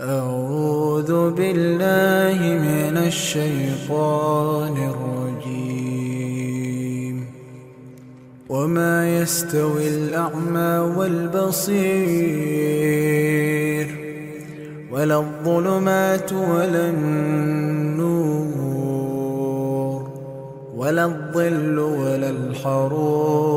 أعوذ بالله من الشيطان الرجيم. وما يستوي الأعمى والبصير ولا الظلمات ولا النور ولا الظل ولا الحرور.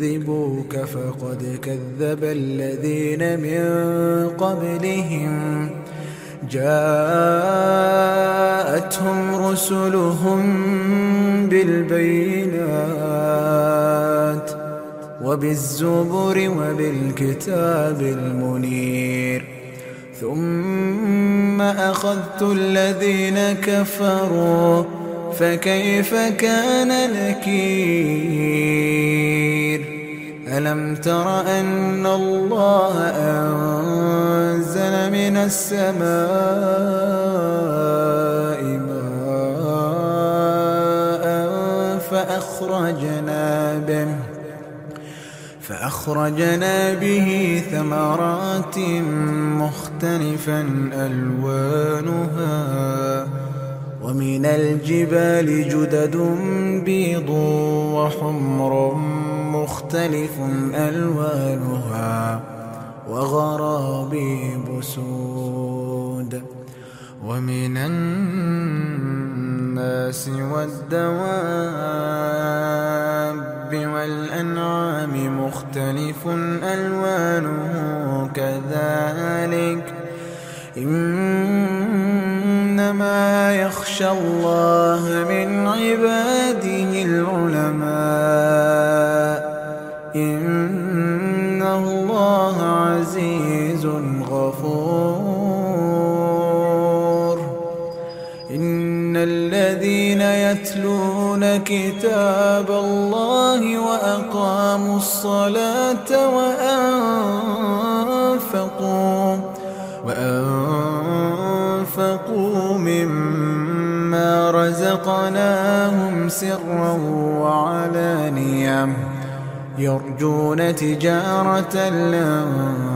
يكذبوك فقد كذب الذين من قبلهم. جاءتهم رسلهم بالبينات وبالزبر وبالكتاب المنير. ثم أخذت الذين كفروا فكيف كان نكير ألم تر أن الله أنزل من السماء ماء فأخرجنا به فأخرجنا به ثمرات مختلفا ألوانها ومن الجبال جدد بيض وحمر مختلف ألوانها وغرابيب سود ومن الناس والدواب والأنعام مختلف ألوانه كذلك إنما يخشى الله من عباده العلماء يتلون كتاب الله وأقاموا الصلاة وأنفقوا وأنفقوا مما رزقناهم سرا وعلانية يرجون تجارة لن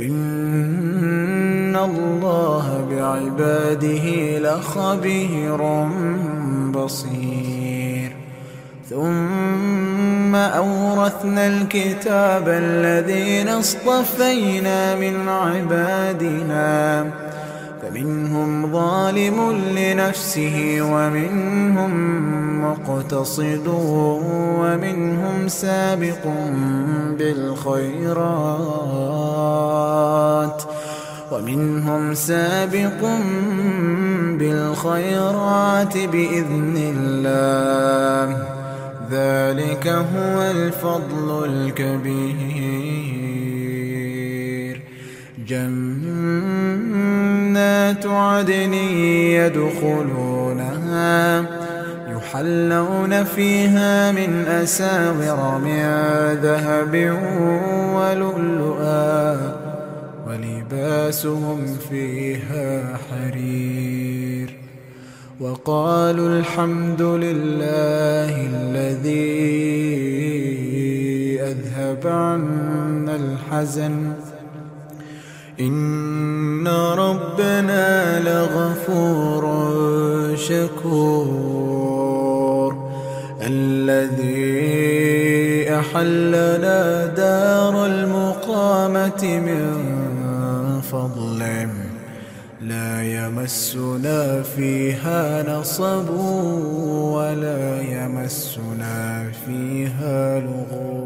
إن الله بعباده لخبير بصير. ثم أورثنا الكتاب الذين اصطفينا من عبادنا فمنهم ظالم لنفسه ومنهم مقتصد ومنهم سابق بالخيرات ومنهم سابق بالخيرات بإذن الله. ذلك هو الفضل الكبير. جنات يدخلونها يحلون فيها من أساور من ذهب ولؤلؤا ولباسهم فيها حرير. وقالوا الحمد لله الذي أذهب عنا الحزن. إن ربنا لغفور شكور الذي أحلنا دار المقامة من فضله لا يمسنا فيها نصب ولا يمسنا فيها لغوب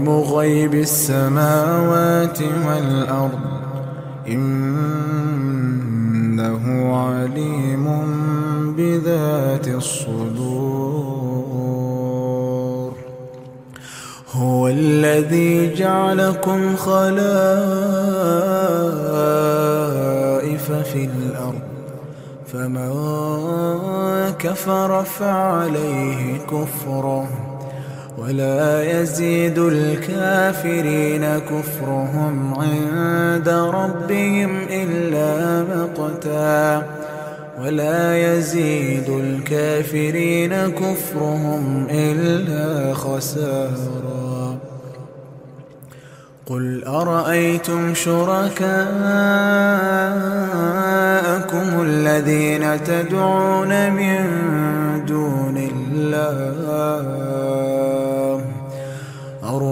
عالم غيب السماوات والأرض. إنه عليم بذات الصدور. هو الذي جعلكم خلائف في الأرض. فمن كفر فعليه كفره. ولا يزيد الكافرين كفرهم عند ربهم إلا مقتا. ولا يزيد الكافرين كفرهم إلا خسارا. قل أرأيتم شركاءكم الذين تدعون من دون الله؟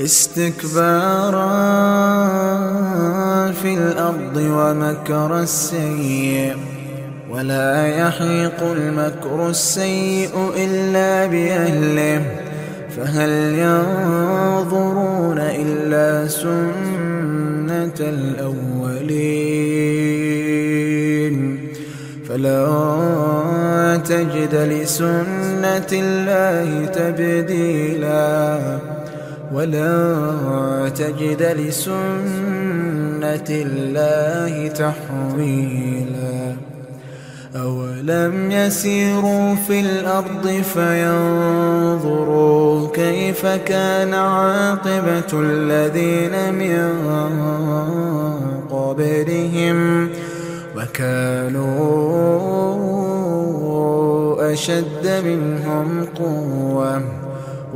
استكبارا في الأرض ومكر السيء ولا يحيق المكر السيء إلا بأهله فهل ينظرون إلا سنة الأولين فلا تجد لسنة الله تبديلا ولا تجد لسنة الله تحويلا. أولم يسيروا في الأرض فينظروا كيف كان عاقبة الذين من قبلهم وكانوا أشد منهم قوة.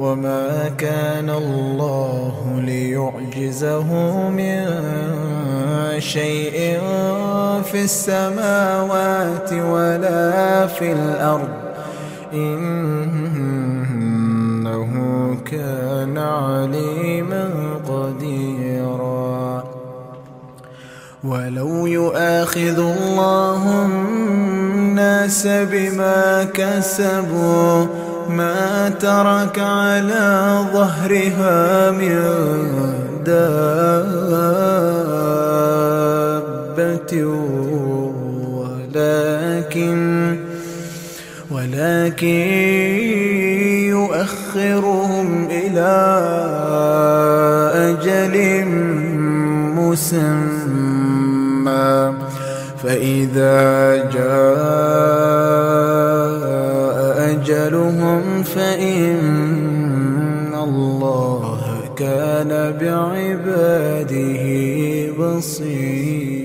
وما كان الله ليعجزه من شيء في السماوات ولا في الأرض إنه كان عليما قديرا ولو يؤاخذ الله الناس بما كسبوا ما ترك على ظهرها من دابة ولكن ولكن يؤخرهم إلى أجل مسمى. فإذا جاء أجلهم فإن الله كان بعباده بصيرا